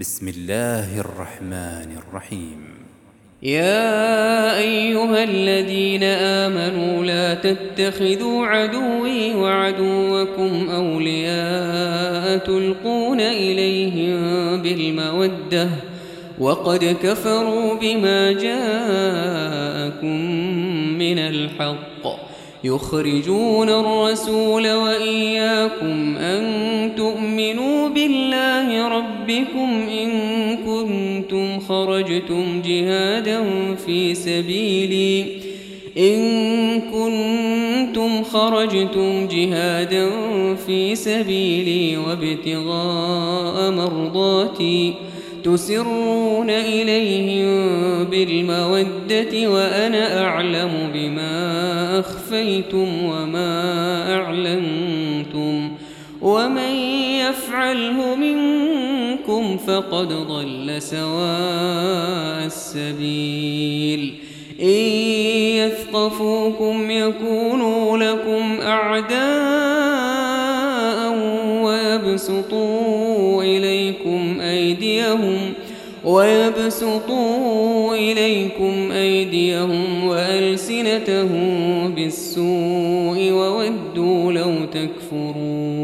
بسم الله الرحمن الرحيم. يا أيها الذين آمنوا لا تتخذوا عدوي وعدوكم أولياء تلقون إليهم بالمودة وقد كفروا بما جاءكم من الحق. يخرجون الرسول وإياكم أن تؤمنوا بالله ربكم إن كنتم خرجتم جهادا في سبيلي. إن كنتم خرجتم جهادا في سبيلي وابتغاء مرضاتي تسرون إليهم بالمودة وأنا أعلم بما أخفيتم وما أعلنتم. ومن يفعله منكم فقد ضل سواء السبيل. إن يثقفوكم يكونوا لكم أعداء ويبسطوا إليكم أيديهم ويبسطوا إليكم أيديهم وألسنتهم بالسوء وودوا لو تكفرون.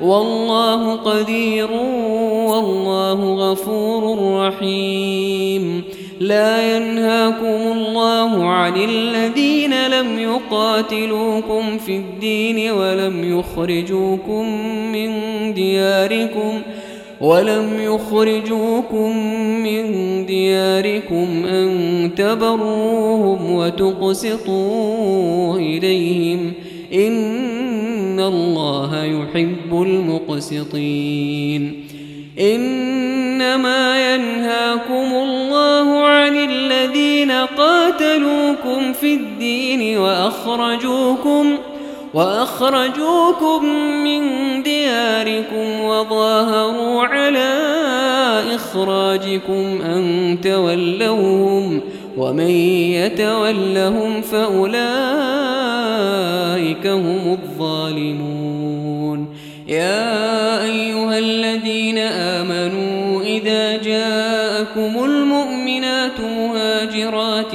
والله قدير والله غفور رحيم. لا ينهاكم الله عن الذين لم يقاتلوكم في الدين ولم يخرجوكم من دياركم ولم يخرجوكم من دياركم أن تبروهم وتقسطوا إليهم إن الله يحب المقسطين إنما ينهاكم الله عن الذين قاتلوكم في الدين وأخرجوكم وأخرجوكم من دياركم وظاهروا على إخراجكم أن تولوهم ومن يتولهم فأولئك هم الظالمون. يا أيها الذين آمنوا إذا جاءكم المؤمنات مهاجرات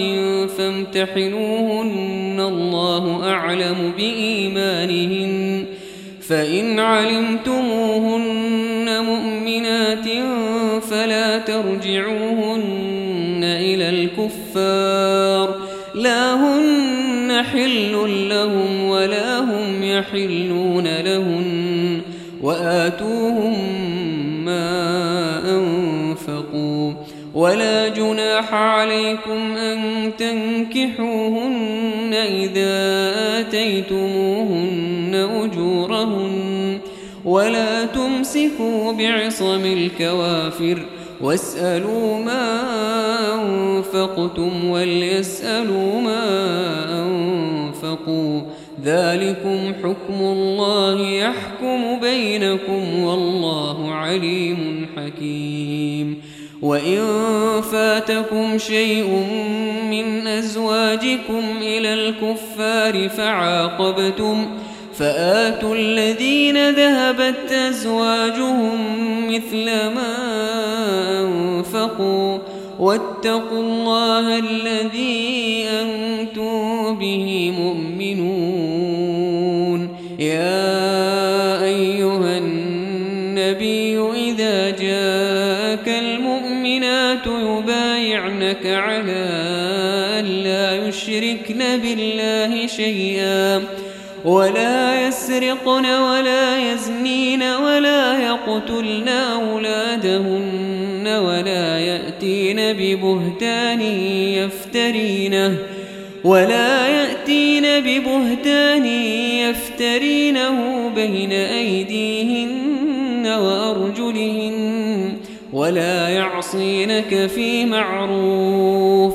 فامتحنوهن الله أعلم بإيمانهن. فإن علمتموهن مؤمنات فلا ترجعوهن. الكفار. لا هن حل لهم ولا هم يحلون لهن وآتوهم ما أنفقوا. ولا جناح عليكم أن تنكحوهن إذا آتيتموهن أجورهن. ولا تمسكوا بعصم الكوافر واسألوا ما أنفقتم وليسألوا ما أنفقوا. ذلكم حكم الله يحكم بينكم والله عليم حكيم. وإن فاتكم شيء من أزواجكم إلى الكفار فعاقبتم فآتوا الذين ذهبت أزواجهم مثل ما أنفقوا واتقوا الله الذي أنتم به مؤمنون. يا أيها النبي إذا جاءك المؤمنات يبايعنك على أن لا يشركن بالله شيئا. ولا يسرقن ولا يزنين ولا يقتلن أولادهن ولا يأتين ببهتان يفترينه ولا يأتين ببهتان يفترينه بين أيديهن وأرجلهن ولا يعصينك في معروف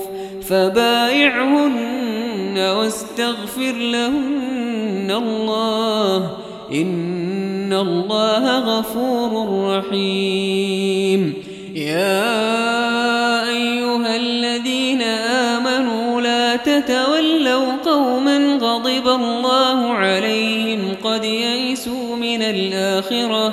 فبايعهن واستغفر لهن الله إن الله غفور رحيم. يا أيها الذين آمنوا لا تتولوا قوما غضب الله عليهم قد يئسوا من الآخرة